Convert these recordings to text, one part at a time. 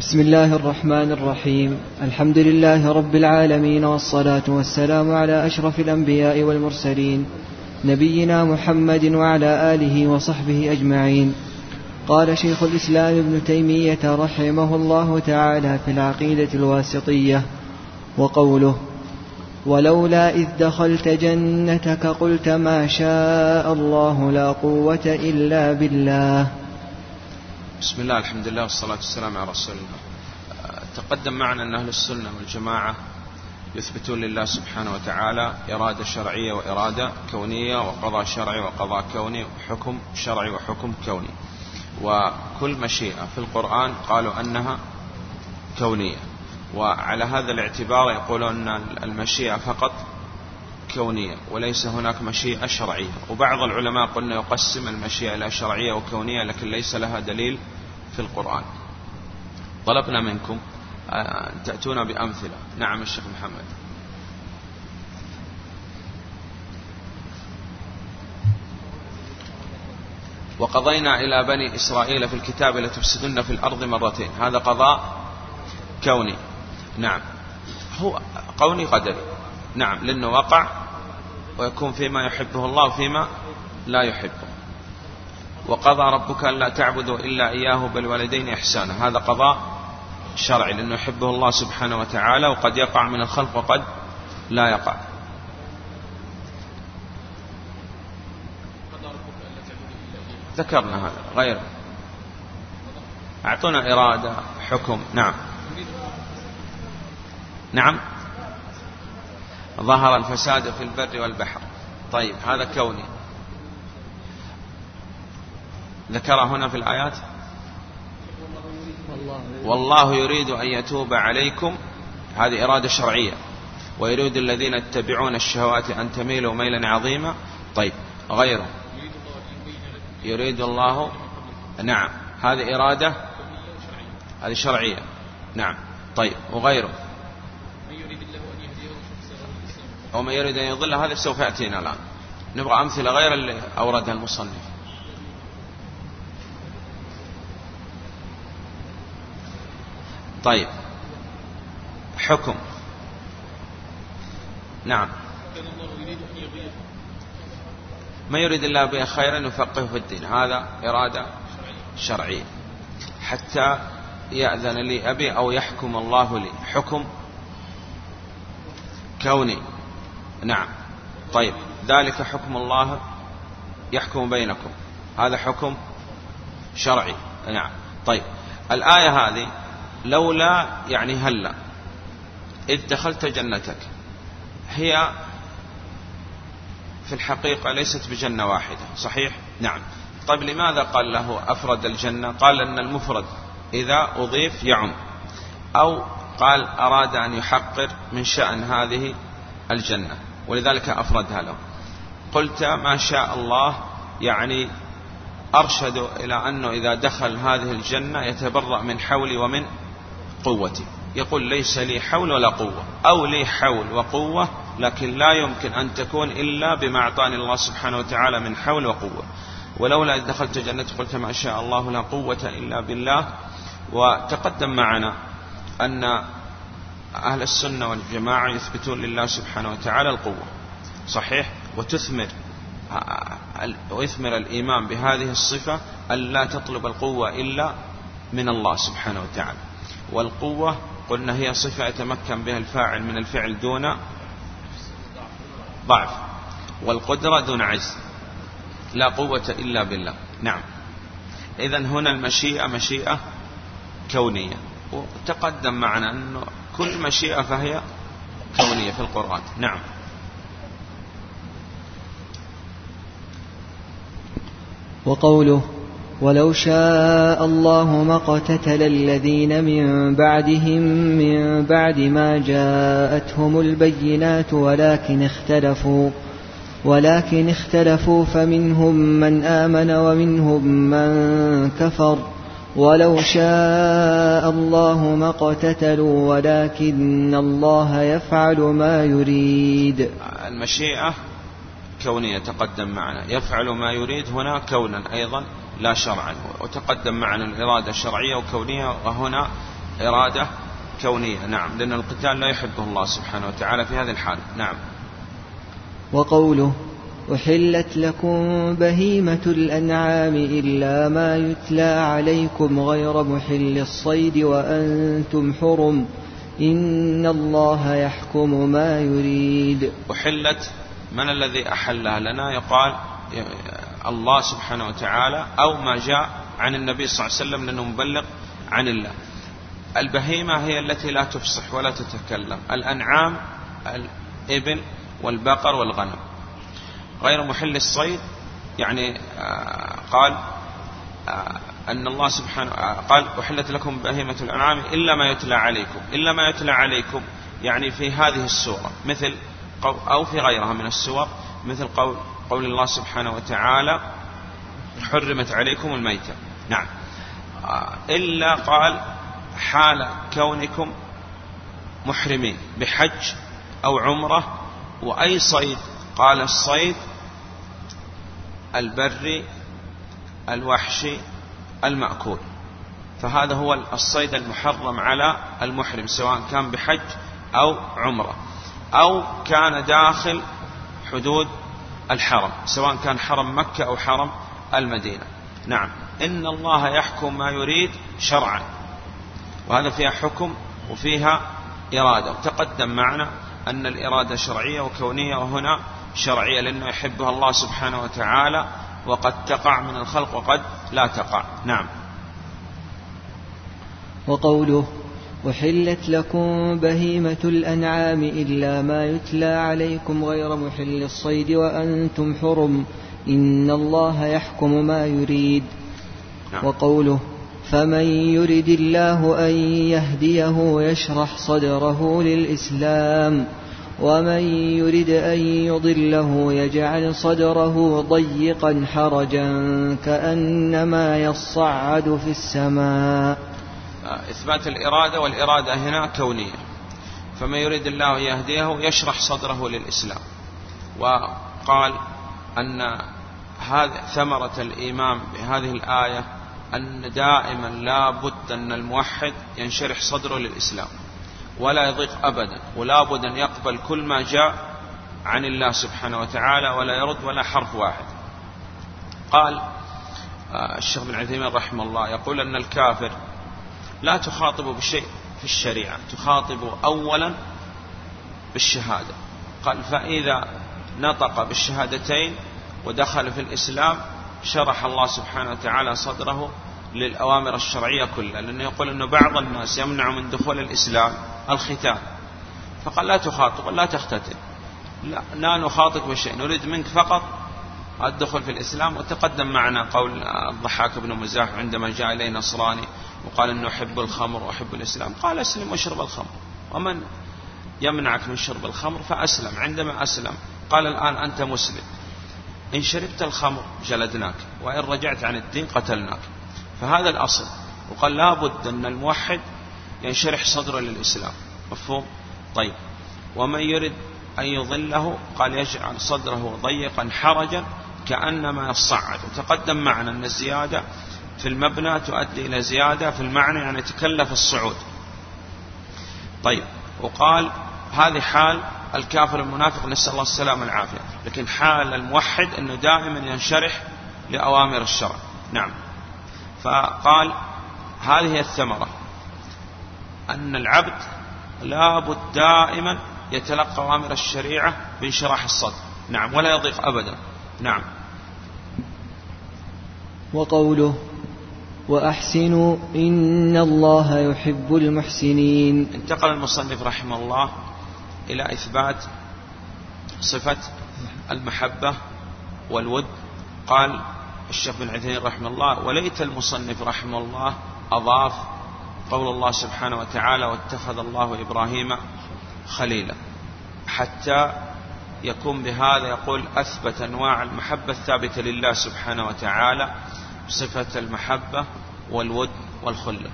بسم الله الرحمن الرحيم. الحمد لله رب العالمين والصلاة والسلام على أشرف الأنبياء والمرسلين نبينا محمد وعلى آله وصحبه أجمعين. قال شيخ الإسلام ابن تيمية رحمه الله تعالى في العقيدة الواسطية وقوله ولولا إذ دخلت جنتك قلت ما شاء الله لا قوة إلا بالله. بسم الله الحمد لله والصلاة والسلام على رسول الله. تقدم معنا أن أهل السنة والجماعة يثبتون لله سبحانه وتعالى إرادة شرعية وإرادة كونية وقضاء شرعي وقضاء كوني وحكم شرعي وحكم كوني. وكل مشيئة في القرآن قالوا أنها كونية. وعلى هذا الاعتبار يقولون أن المشيئة فقط كونية وليس هناك مشيئة شرعية. وبعض العلماء قلنا يقسم المشيئة إلى شرعية وكونية لكن ليس لها دليل في القرآن. طلبنا منكم أن تأتون بأمثلة. نعم الشيخ محمد. وقضينا إلى بني إسرائيل في الكتاب لتفسدن في الأرض مرتين. هذا قضاء كوني. نعم. هو قوني قدري. نعم لأنه وقع ويكون فيما يحبه الله وفيما لا يحبه. وقضى ربك ألا تعبدوا إلا إياه بالوالدين إحسانا. هذا قضاء شرعي لأنه يحبه الله سبحانه وتعالى وقد يقع من الخلق وقد لا يقع. ذكرنا هذا غير. أعطونا إرادة حكم نعم. نعم. ظهر الفساد في البر والبحر. طيب هذا كوني. ذكر هنا في الآيات؟ والله يريد أن يتوب عليكم. هذه إرادة شرعية. ويريد الذين يتبعون الشهوات أن تميلوا ميلا عظيما. طيب غيره. يريد الله؟ نعم. هذه إرادة؟ هذه شرعية. نعم. طيب وغيره. ومن يريد أن يضل هذا سوف يأتينا الآن. نبغى أمثلة غير اللي أوردها المصنف. طيب. حكم. نعم. ما يريد الله به خيرا يفقهه في الدين. هذا إرادة شرعية. حتى يأذن لي أبي أو يحكم الله لي. حكم كوني. نعم. طيب ذلك حكم الله يحكم بينكم. هذا حكم شرعي. نعم. طيب الآية هذه لولا يعني هلا إذ دخلت جنتك هي في الحقيقة ليست بجنة واحدة صحيح؟ نعم. طيب لماذا قال له أفرد الجنة؟ قال أن المفرد إذا أضيف يعم أو قال أراد أن يحقر من شأن هذه الجنة. ولذلك أفردها له قلت ما شاء الله يعني أرشد إلى أنه إذا دخل هذه الجنة يتبرأ من حولي ومن قوتي. يقول ليس لي حول ولا قوة. أو لي حول وقوة لكن لا يمكن أن تكون إلا بما أعطاني الله سبحانه وتعالى من حول وقوة. ولولا إذ دخلت جنتي قلت ما شاء الله لا قوة إلا بالله. وتقدم معنا أن أهل السنة والجماعة يثبتون لله سبحانه وتعالى القوة. صحيح؟ وتثمر ويثمر الإيمان بهذه الصفة أن لا تطلب القوة إلا من الله سبحانه وتعالى. والقوة قلنا هي صفة يتمكن بها الفاعل من الفعل دون ضعف. والقدرة دون عجز. لا قوة إلا بالله. نعم. إذا هنا المشيئة مشيئة كونية. وتقدم معنا أنه كل مشيئة فهي كونية في القرآن. نعم. وقوله ولو شاء الله ما اقتتل الذين من بعدهم من بعد ما جاءتهم البينات ولكن اختلفوا ولكن اختلفوا فمنهم من آمن ومنهم من كفر. ولو شاء الله ما اقتتلوا ولكن الله يفعل ما يريد. المشيئة كونية تقدم معنا. يفعل ما يريد هنا كونا أيضا لا شرعا. وتقدم معنا الإرادة الشرعية وكونية وهنا إرادة كونية. نعم لأن القتال لا يحبه الله سبحانه وتعالى في هذه الحال نعم. وقوله أحلت لكم بهيمة الأنعام إلا ما يتلى عليكم غير محل الصيد وأنتم حرم إن الله يحكم ما يريد. أحلت من الذي أحلها لنا؟ يقال الله سبحانه وتعالى أو ما جاء عن النبي صلى الله عليه وسلم لأنه مبلغ عن الله. البهيمة هي التي لا تفصح ولا تتكلم. الأنعام الإبل والبقر والغنم. غير محل الصيد. يعني آه، قال آه، أن الله سبحانه آه، قال أحلت لكم بهيمة الأنعام إلا ما يتلى عليكم إلا ما يتلى عليكم. يعني في هذه السورة مثل أو في غيرها من السور مثل قول, قول الله سبحانه وتعالى حرمت عليكم الميتة. نعم. إلا قال حال كونكم محرمين بحج أو عمرة وأي صيد قال الصيد البري الوحشي المأكول. فهذا هو الصيد المحرم على المحرم سواء كان بحج أو عمرة أو كان داخل حدود الحرم سواء كان حرم مكة أو حرم المدينة. نعم. إن الله يحكم ما يريد شرعا. وهذا فيها حكم وفيها إرادة. وتقدم معنا أن الإرادة شرعية وكونية وهنا شرعية لأنه يحبها الله سبحانه وتعالى وقد تقع من الخلق وقد لا تقع. نعم. وقوله أحلت لكم بهيمة الأنعام إلا ما يتلى عليكم غير محل الصيد وأنتم حرم. إن الله يحكم ما يريد. نعم. وقوله فمن يرد الله أن يهديه يشرح صدره للإسلام. ومن يرد أن يضله يجعل صدره ضيقا حرجا كأنما يصعد في السماء. إثبات الإرادة والإرادة هنا كونية. فمن يريد الله يهديه يشرح صدره للإسلام. وقال أن هذه ثمرة الإيمان بهذه الآية أن دائما لا بد أن الموحد ينشرح صدره للإسلام. ولا يضيق أبدا ولا بد أن يقبل كل ما جاء عن الله سبحانه وتعالى ولا يرد ولا حرف واحد. قال آه، الشيخ بن عثيمين رحمه الله يقول أن الكافر لا تخاطب بشيء في الشريعة تخاطب أولا بالشهادة. قال فإذا نطق بالشهادتين ودخل في الإسلام شرح الله سبحانه وتعالى صدره للأوامر الشرعية كلها لأنه يقول أنه بعض الناس يمنع من دخول الإسلام الختان فقال لا تخاطب لا تختتن لا, لا نخاطب بشيء نريد منك فقط الدخول في الإسلام. وتقدم معنا قول الضحاك بن مزاح عندما جاء إليه نصراني وقال أنه أحب الخمر وأحب الإسلام. قال أسلم واشرب الخمر. ومن يمنعك من شرب الخمر فأسلم عندما أسلم قال الآن أنت مسلم. إن شربت الخمر جلدناك وإن رجعت عن الدين قتلناك. فهذا الأصل. وقال لابد أن الموحد ينشرح صدره للإسلام. مفهوم؟ طيب. ومن يرد أن يضله قال يجعل صدره ضيقا حرجا كأنما يصعد وتقدم معنا أن الزيادة في المبنى تؤدي إلى زيادة في المعنى يعني تكلف الصعود. طيب. وقال هذه حال الكافر المنافق نسأل الله السلامة والعافية. لكن حال الموحد أنه دائما ينشرح لأوامر الشرع. نعم. فقال هذه الثمرة. أن العبد لابد دائما يتلقى أوامر الشريعة بانشراح الصدر. نعم ولا يضيق أبدا. نعم. وقوله وأحسنوا إن الله يحب المحسنين. انتقل المصنف رحمه الله إلى إثبات صفة المحبة والود. قال الشيخ بن عثيمين رحمه الله وليت المصنف رحمه الله أضاف قول الله سبحانه وتعالى واتخذ الله إبراهيم خليلا. حتى يكون بهذا يقول أثبت أنواع المحبة الثابتة لله سبحانه وتعالى صفة المحبة والود والخلة.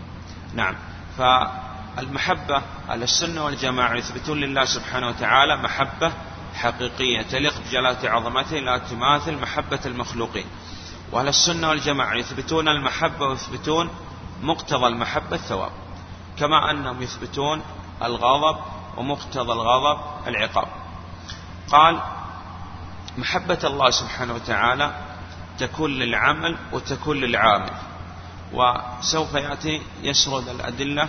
نعم. فالمحبة على السنة والجماعة يثبتون لله سبحانه وتعالى محبة حقيقية تليق بجلالة عظمته لا تماثل محبة المخلوقين. وأهل السنة والجماعة يثبتون المحبة ويثبتون مقتضى المحبة الثواب كما أنهم يثبتون الغضب ومقتضى الغضب العقاب. قال محبة الله سبحانه وتعالى تكون للعمل وتكون للعامل وسوف يأتي يسرد الأدلة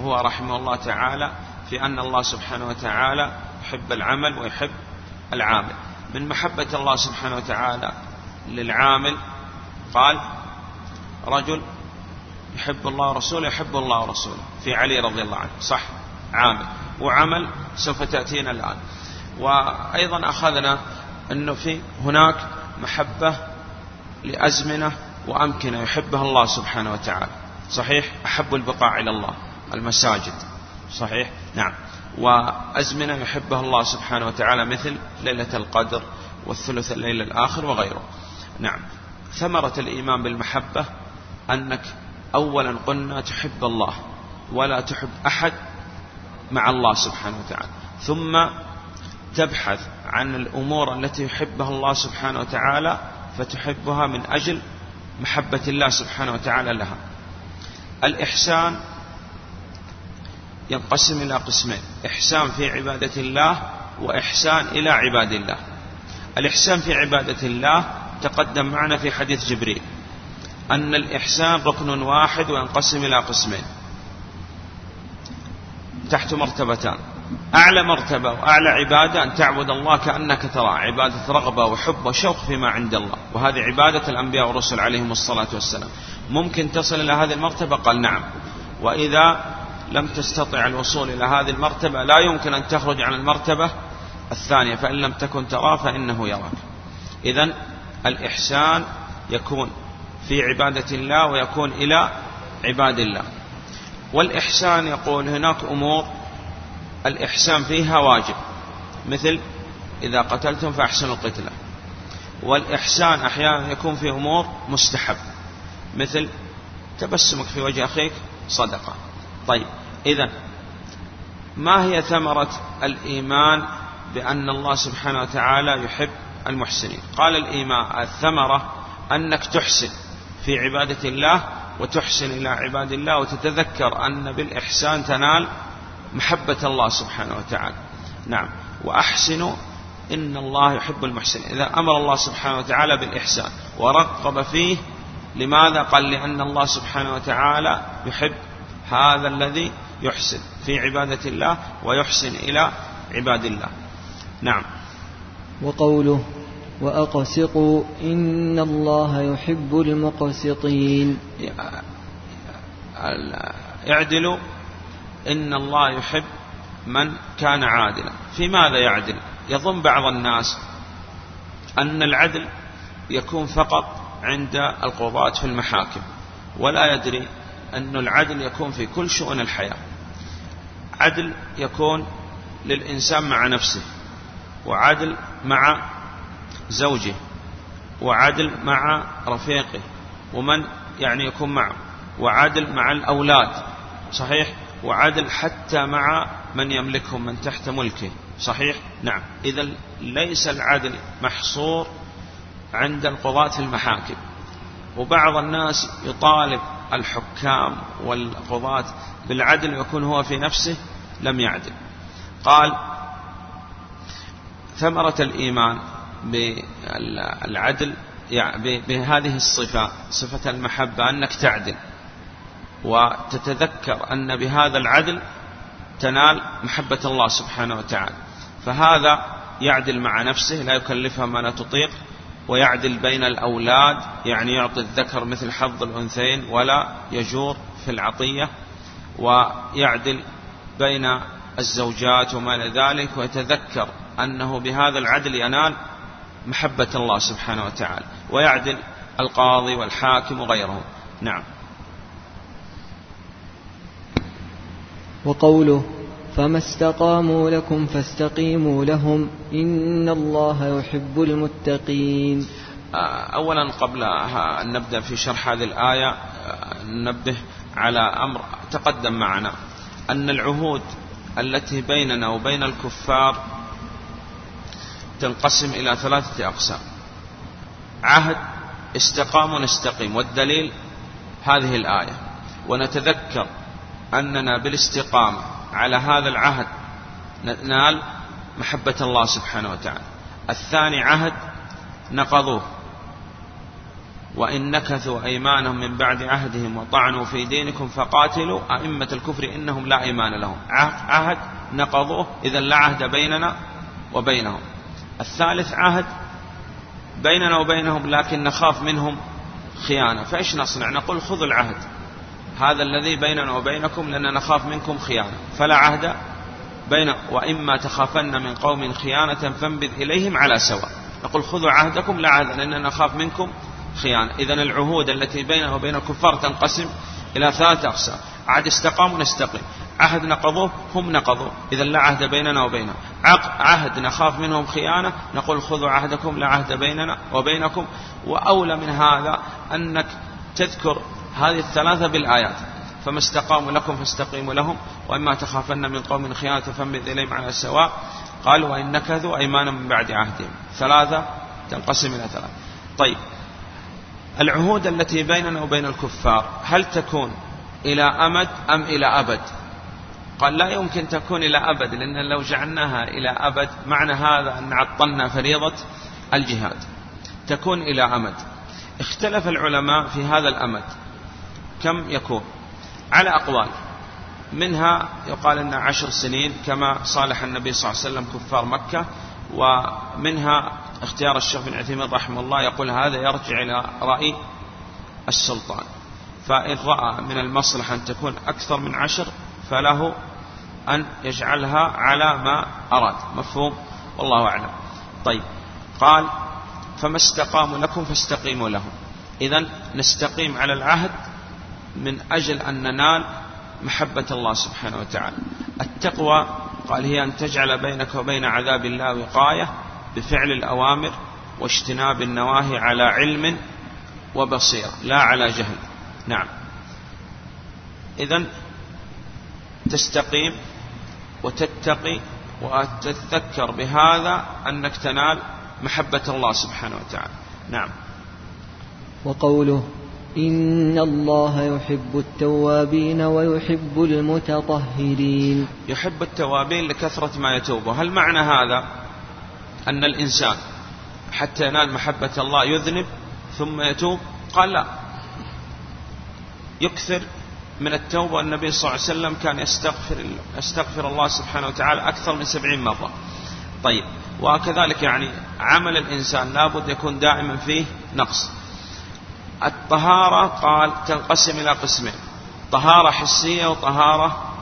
هو رحمه الله تعالى في أن الله سبحانه وتعالى يحب العمل ويحب العامل. من محبة الله سبحانه وتعالى للعامل قال رجل يحب الله ورسوله يحب الله ورسوله. في علي رضي الله عنه صح؟ عامل. وعمل سوف تأتينا الآن. وأيضا أخذنا أنه في هناك محبة لأزمنة وأمكنة يحبها الله سبحانه وتعالى. صحيح؟ أحب البقاع إلى الله المساجد. صحيح؟ نعم. وأزمنة يحبها الله سبحانه وتعالى مثل ليلة القدر والثلث الليل الآخر وغيره. نعم. ثمرة الإيمان بالمحبة أنك أولا قلنا تحب الله ولا تحب أحد مع الله سبحانه وتعالى. ثم تبحث عن الأمور التي يحبها الله سبحانه وتعالى فتحبها من أجل محبة الله سبحانه وتعالى لها. الإحسان ينقسم إلى قسمين إحسان في عبادة الله وإحسان إلى عباد الله. الإحسان في عبادة الله تقدم معنا في حديث جبريل. أن الإحسان ركن واحد وينقسم إلى قسمين. تحت مرتبتان. أعلى مرتبة وأعلى عبادة أن تعبد الله كأنك ترى عبادة رغبة وحب وشوق فيما عند الله. وهذه عبادة الأنبياء والرسل عليهم الصلاة والسلام. ممكن تصل إلى هذه المرتبة؟ قال نعم. وإذا لم تستطع الوصول إلى هذه المرتبة لا يمكن أن تخرج عن المرتبة الثانية. فإن لم تكن تراه فإنه يراك. إذا الإحسان يكون في عبادة الله ويكون إلى عباد الله. والإحسان يقول هناك أمور الإحسان فيها واجب. مثل إذا قتلتم فأحسنوا القتلة. والإحسان أحيانا يكون في أمور مستحب. مثل تبسمك في وجه أخيك صدقة. طيب إذا ما هي ثمرة الإيمان بأن الله سبحانه وتعالى يحب المحسنين؟ قال الإيمان الثمرة أنك تحسن. في عبادة الله وتحسن إلى عباد الله وتتذكر أن بالإحسان تنال محبة الله سبحانه وتعالى. نعم. وأحسنوا إن الله يحب المحسنين. إذا أمر الله سبحانه وتعالى بالإحسان ورغب فيه لماذا؟ قال لأن الله سبحانه وتعالى يحب هذا الذي يحسن في عبادة الله ويحسن إلى عباد الله. نعم. وقوله وأقسطوا إن الله يحب المقسطين. اعدلوا إن الله يحب من كان عادلا. في ماذا يعدل؟ يظن بعض الناس أن العدل يكون فقط عند القضاة في المحاكم ولا يدري أن العدل يكون في كل شؤون الحياة. عدل يكون للإنسان مع نفسه وعدل مع زوجه وعدل مع رفيقه ومن يعني يكون معه وعدل مع الأولاد صحيح؟ وعدل حتى مع من يملكهم من تحت ملكه صحيح؟ نعم. إذا ليس العدل محصور عند القضاة المحاكم. وبعض الناس يطالب الحكام والقضاة بالعدل ويكون هو في نفسه لم يعدل. قال ثمرة الإيمان. بالعدل يعني بهذه الصفة صفة المحبة أنك تعدل. وتتذكر أن بهذا العدل تنال محبة الله سبحانه وتعالى. فهذا يعدل مع نفسه لا يكلفها ما لا تطيق ويعدل بين الأولاد يعني يعطي الذكر مثل حظ الأنثيين ولا يجور في العطية ويعدل بين الزوجات وما إلى ذلك ويتذكر أنه بهذا العدل ينال محبة الله سبحانه وتعالى ويعدل القاضي والحاكم وغيرهم. نعم. وقوله فما استقاموا لكم فاستقيموا لهم إن الله يحب المتقين. أولا قبل أن نبدأ في شرح هذه الآية ننبه على أمر تقدم معنا أن العهود التي بيننا وبين الكفار تنقسم إلى ثلاثة أقسام. عهد استقام ونستقيم. والدليل هذه الآية. ونتذكر أننا بالاستقامة على هذا العهد ننال محبة الله سبحانه وتعالى. الثاني عهد نقضوه. وإن نكثوا أيمانهم من بعد عهدهم وطعنوا في دينكم فقاتلوا أئمة الكفر إنهم لا إيمان لهم. عهد نقضوه. إذا لا عهد بيننا وبينهم. الثالث عهد بيننا وبينهم لكن نخاف منهم خيانة. فإيش نصنع؟ نقول خذوا العهد. هذا الذي بيننا وبينكم لأننا نخاف منكم خيانة. فلا عهد بين وإما تخافن من قوم خيانة فانبذ إليهم على سواء. نقول خذوا عهدكم لا عهد لأننا نخاف منكم خيانة. إذا العهود التي بيننا وبين الكفار تنقسم إلى ثلاثة أقسام. عهد استقاموا نستقيم. عهد نقضوه هم نقضوه. إذا لا عهد بيننا وبينهم عهد نخاف منهم خيانة نقول خذوا عهدكم لا عهد بيننا وبينكم. وأولى من هذا أنك تذكر هذه الثلاثة بالآيات. فما استقاموا لكم فاستقيموا لهم. وإما تخافن من قوم خيانة فانبذ إليهم على السواء. قالوا وإن نكثوا أيمانا من بعد عهدهم. ثلاثة تنقسم إلى ثلاثة. طيب. العهود التي بيننا وبين الكفار هل تكون إلى أمد أم إلى أبد؟ قال لا يمكن تكون إلى أبد لأن لو جعلناها إلى أبد معنى هذا أن عطلنا فريضة الجهاد. تكون إلى أمد. اختلف العلماء في هذا الأمد. كم يكون؟ على أقوال. منها يقال أن عشر سنين كما صالح النبي صلى الله عليه وسلم كفار مكة ومنها اختيار الشيخ بن عثيمين رحمه الله يقول هذا يرجع إلى رأي السلطان. فإن رأى من المصلحة أن تكون أكثر من عشر فله أن يجعلها على ما أراد. مفهوم؟ والله أعلم. طيب. قال فما استقاموا لكم فاستقيموا لهم. إذا نستقيم على العهد من أجل أن ننال محبة الله سبحانه وتعالى. التقوى قال هي أن تجعل بينك وبين عذاب الله وقاية بفعل الأوامر واجتناب النواهي على علم وبصيرة لا على جهل. نعم. إذا تستقيم وتتقي وتتذكر بهذا أنك تنال محبة الله سبحانه وتعالى. نعم. وقوله إن الله يحب التوابين ويحب المتطهرين. يحب التوابين لكثرة ما يتوب هل معنى هذا أن الإنسان حتى ينال محبة الله يذنب ثم يتوب؟ قال لا. يكثر من التوبة. والنبي صلى الله عليه وسلم كان يستغفر, يستغفر الله سبحانه وتعالى أكثر من سبعين مرة. طيب وكذلك يعني عمل الإنسان لابد يكون دائما فيه نقص. الطهارة قال تنقسم إلى قسمين طهارة حسية وطهارة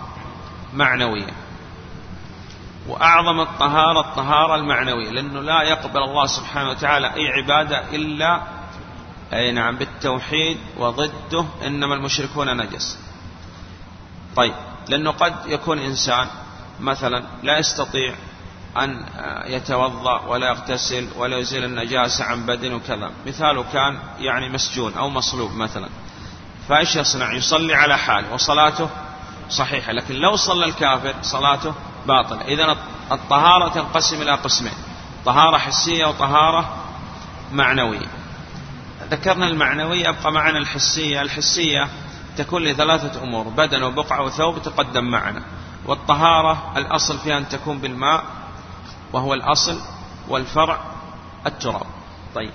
معنوية. وأعظم الطهارة الطهارة المعنوية لأنه لا يقبل الله سبحانه وتعالى أي عبادة إلا أي نعم بالتوحيد وضده إنما المشركون نجس. طيب لأنه قد يكون إنسان مثلا لا يستطيع أن يتوضأ ولا يغتسل ولا يزيل النجاسة عن بدن وكذا. مثاله كان يعني مسجون أو مصلوب مثلا. فإيش يصنع؟ يصلي على حال وصلاته صحيحة. لكن لو صلى الكافر صلاته باطلة. إذا الطهارة تنقسم إلى قسمين طهارة حسية وطهارة معنوية. ذكرنا المعنوية أبقى معنا الحسية. الحسية تكون لثلاثة أمور بدن وبقعة وثوب تقدم معنا. والطهارة الأصل فيها أن تكون بالماء وهو الأصل والفرع التراب. طيب.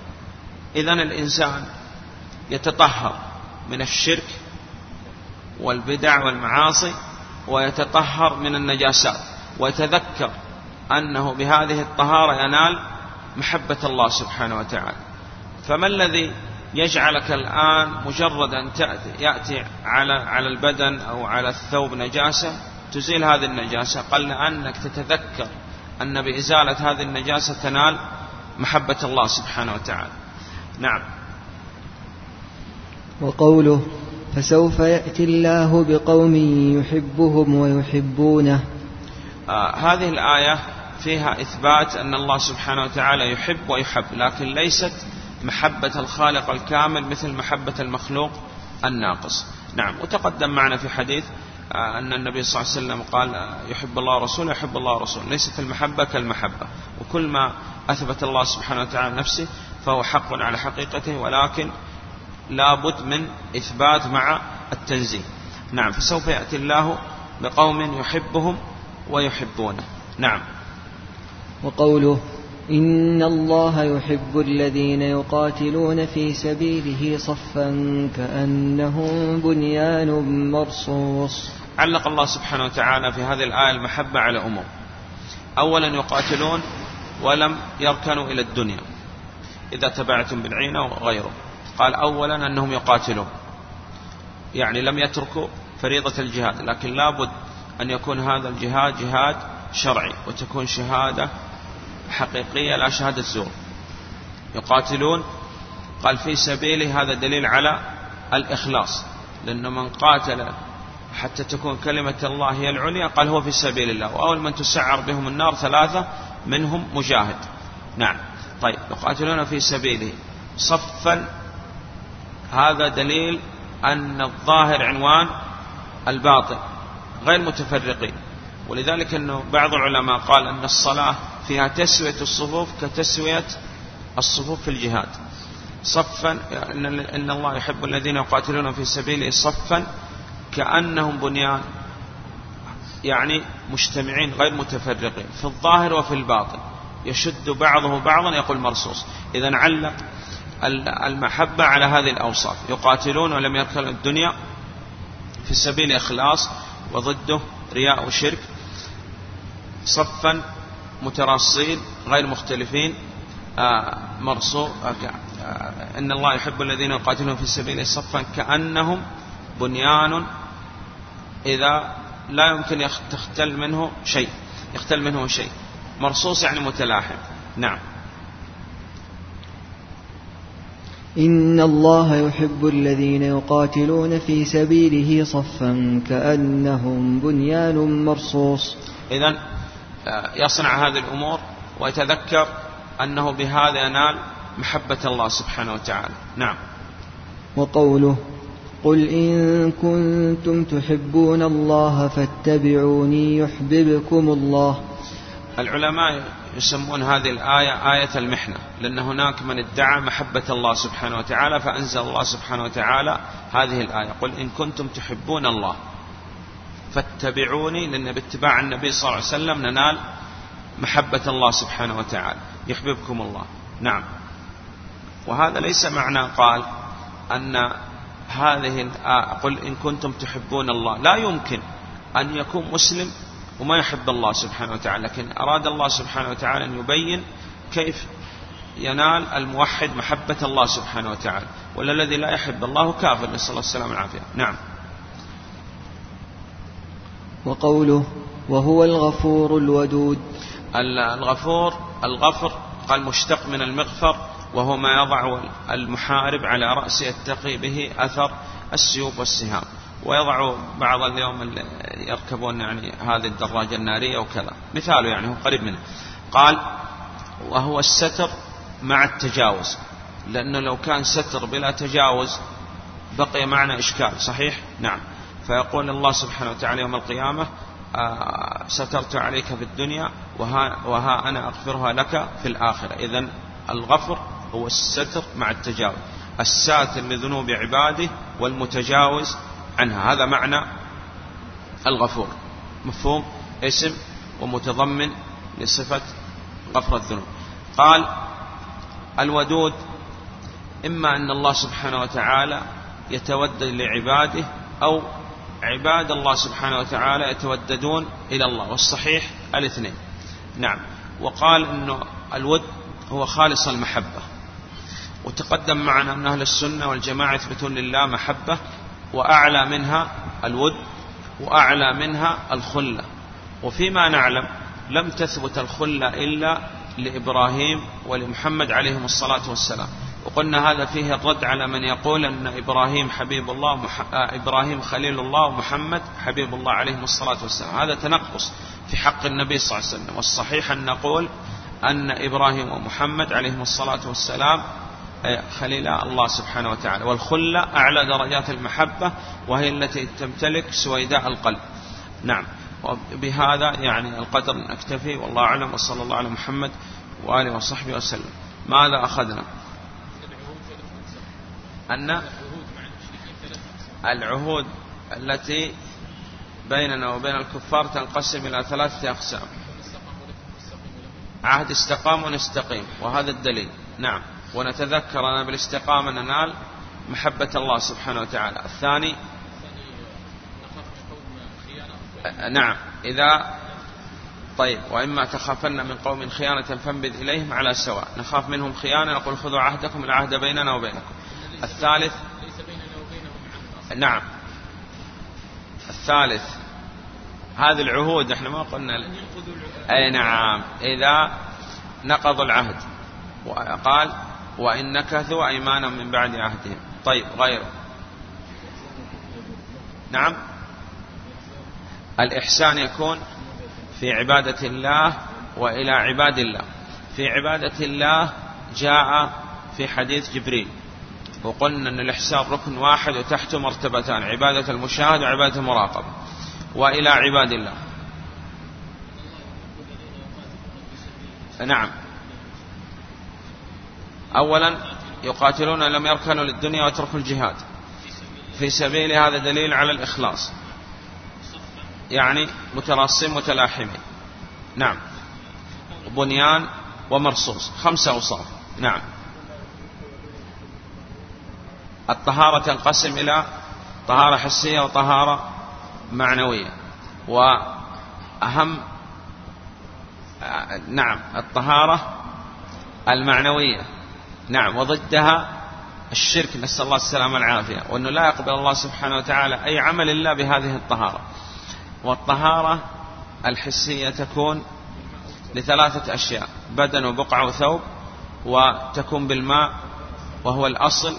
إذا الإنسان يتطهر من الشرك والبدع والمعاصي ويتطهر من النجاسات. ويتذكر أنه بهذه الطهارة ينال محبة الله سبحانه وتعالى. فما الذي يجعلك الآن مجرد أن تأتي يأتي على على البدن أو على الثوب نجاسة؟ تزيل هذه النجاسة. قل أنك تتذكر أن بإزالة هذه النجاسة تنال محبة الله سبحانه وتعالى. نعم. وقوله فسوف يأتي الله بقوم يحبهم ويحبونه. آه هذه الآية فيها إثبات أن الله سبحانه وتعالى يحب ويحب لكن ليست محبة الخالق الكامل مثل محبة المخلوق الناقص. نعم وتقدم معنا في حديث آه، أن النبي صلى الله عليه وسلم قال آه، يحب الله ورسوله يحب الله ورسوله ليست المحبة كالمحبة. وكل ما أثبت الله سبحانه وتعالى نفسه فهو حق على حقيقته ولكن لابد من إثبات مع التنزيه. نعم فسوف يأتي الله بقوم يحبهم ويحبونه. نعم. وقوله إن الله يحب الذين يقاتلون في سبيله صفا كأنهم بنيان مرصوص. علق الله سبحانه وتعالى في هذه الآية المحبة على أمور أولا يقاتلون ولم يركنوا إلى الدنيا إذا تبعتم بالعينة وغيره. قال أولا أنهم يقاتلون يعني لم يتركوا فريضة الجهاد لكن لابد أن يكون هذا الجهاد جهاد شرعي وتكون شهادة حقيقية لا شهادة زور يقاتلون قال في سبيله هذا دليل على الإخلاص لأن من قاتل حتى تكون كلمة الله هي العليا قال هو في سبيل الله. وأول من تسعر بهم النار ثلاثة منهم مجاهد. نعم. طيب يقاتلون في سبيله. صفا هذا دليل أن الظاهر عنوان الباطن غير متفرقين. ولذلك أنه بعض العلماء قال أن الصلاة فيها تسوية الصفوف كتسوية الصفوف في الجهاد. صفا إن الله يحب الذين يقاتلون في سبيله صفا كأنهم بنيان يعني مجتمعين غير متفرقين في الظاهر وفي الباطن. يشد بعضه بعضا يقول مرصوص. إذا علق المحبة على هذه الأوصاف. يقاتلون ولم يركنوا الدنيا في سبيل إخلاص وضده رياء وشرك. صفا متراصين غير مختلفين. آه، مرصو آه، آه، إن الله يحب الذين يقاتلون في سبيله صفا كأنهم بنيان إذا لا يمكن تختل منه شيء يختل منه شيء. مرصوص يعني متلاحم نعم. إن الله يحب الذين يقاتلون في سبيله صفا كأنهم بنيان مرصوص. إذا يصنع هذه الأمور ويتذكر أنه بهذا ينال محبة الله سبحانه وتعالى. نعم. وقوله قل إن كنتم تحبون الله فاتبعوني يحببكم الله. العلماء يسمون هذه الآية آية المحنة لأن هناك من ادعى محبة الله سبحانه وتعالى فأنزل الله سبحانه وتعالى هذه الآية. قل إن كنتم تحبون الله. فاتبعوني لأن باتباع النبي صلى الله عليه وسلم ننال محبة الله سبحانه وتعالى. يحببكم الله. نعم. وهذا ليس معنى قال أن هذه قل إن كنتم تحبون الله. لا يمكن أن يكون مسلم وما يحب الله سبحانه وتعالى لكن أراد الله سبحانه وتعالى أن يبين كيف ينال الموحد محبة الله سبحانه وتعالى. ولا الذي لا يحب الله كافر نسأل الله السلامة والعافية. نعم. وقوله وهو الغفور الودود. الغفور الغفر قال مشتق من المغفر وهو ما يضع المحارب على رأسه يتقي به أثر السيوف والسهام. ويضع بعض اليوم اللي يركبون يعني هذه الدراجة النارية وكذا. مثاله يعني هو قريب منه. قال وهو الستر مع التجاوز. لأنه لو كان ستر بلا تجاوز بقي معنا إشكال صحيح؟ نعم. فيقول الله سبحانه وتعالى يوم القيامة آه، سترت عليك في الدنيا وها, وها أنا أغفرها لك في الآخرة. إذا الغفر هو الستر مع التجاوز الساتر لذنوب عباده والمتجاوز عنها. هذا معنى الغفور. مفهوم؟ اسم ومتضمن لصفة غفر الذنوب. قال الودود إما أن الله سبحانه وتعالى يتودد لعباده أو عباد الله سبحانه وتعالى يتوددون إلى الله والصحيح الاثنين. نعم. وقال أنه الود هو خالص المحبة. وتقدم معنا أن أهل السنة والجماعة يثبتون لله محبة وأعلى منها الود وأعلى منها الخلة. وفيما نعلم لم تثبت الخلة إلا لإبراهيم ولمحمد عليهم الصلاة والسلام. وقلنا هذا فيه الرد على من يقول أن إبراهيم حبيب الله ومح... آه، إبراهيم خليل الله ومحمد حبيب الله عليهم الصلاة والسلام. هذا تنقص في حق النبي صلى الله عليه وسلم. والصحيح أن نقول أن إبراهيم ومحمد عليهم الصلاة والسلام خليل الله سبحانه وتعالى. والخلة أعلى درجات المحبة وهي التي تمتلك سويداء القلب. نعم. وبهذا يعني القدر نكتفي والله أعلم وصلى الله على محمد وآله وصحبه وسلم. ماذا أخذنا؟ أن العهود التي بيننا وبين الكفار تنقسم إلى ثلاثة أقسام. عهد استقام ونستقيم وهذا الدليل. نعم. ونتذكر أن بالاستقامة ننال محبة الله سبحانه وتعالى. الثاني نعم. إذا طيب. وإما تخافن من قوم خيانة فانبذ إليهم على سواء. نخاف منهم خيانة نقول خذوا عهدكم العهد بيننا وبينكم. الثالث. نعم. الثالث. هذه العهود إحنا ما قلنا أي نعم. إذا نقضوا العهد. وقال وان نكثوا ايمانا من بعد عهدهم. طيب غيره. نعم. الإحسان يكون في عبادة الله وإلى عباد الله. في عبادة الله جاء في حديث جبريل. وقلنا أن الإحسان ركن واحد وتحته مرتبتان عبادة المشاهد وعبادة المراقبة وإلى عباد الله. نعم. أولا يقاتلون لم يركنوا للدنيا وتركوا الجهاد. في سبيل هذا دليل على الإخلاص. يعني متراصين متلاحمين. نعم. بنيان ومرصوص. خمسة أوصاف. نعم. الطهارة تنقسم إلى طهارة حسية وطهارة معنوية. وأهم نعم الطهارة المعنوية. نعم وضدها الشرك نسأل الله السلامة والعافية وأنه لا يقبل الله سبحانه وتعالى أي عمل إلا بهذه الطهارة. والطهارة الحسية تكون لثلاثة أشياء بدن وبقعة وثوب وتكون بالماء وهو الأصل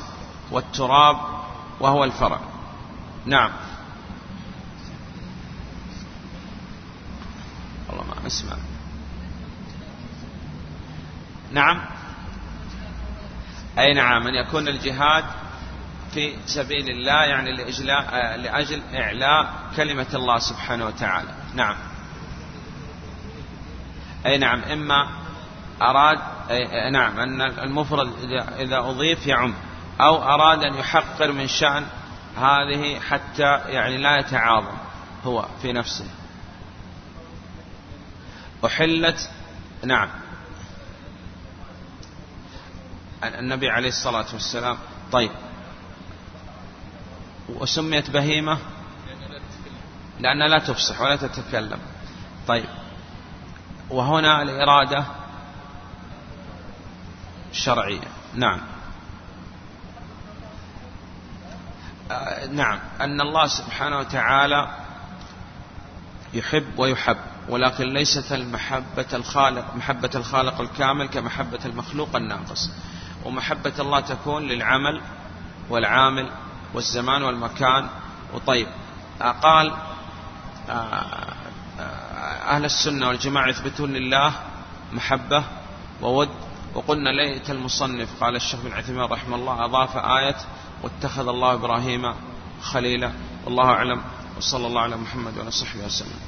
والتراب وهو الفرع. نعم. والله ما أسمع. نعم. أي نعم. أن يكون الجهاد في سبيل الله يعني لإجلاء لأجل إعلاء كلمة الله سبحانه وتعالى. نعم. أي نعم. إما أراد أي نعم. أن المفرد إذا أضيف يعم. أو أراد أن يحقر من شأن هذه حتى يعني لا يتعاظم هو في نفسه. أحلت نعم. النبي عليه الصلاة والسلام طيب. وسميت بهيمة؟ لأنها لا تفصح ولا تتكلم. طيب. وهنا الإرادة الشرعية نعم آه نعم. أن الله سبحانه وتعالى يحب ويحب ولكن ليست المحبة الخالق محبة الخالق الكامل كمحبة المخلوق الناقص. ومحبة الله تكون للعمل والعامل والزمان والمكان. وطيب. قال أهل السنة والجماعة يثبتون لله محبة وود. وقلنا ليت المصنف قال الشيخ بن عثيمين رحمه الله أضاف آية واتخذ الله إبراهيم خليلا. والله أعلم. وصلى الله على محمد وعلى صحبه وسلم.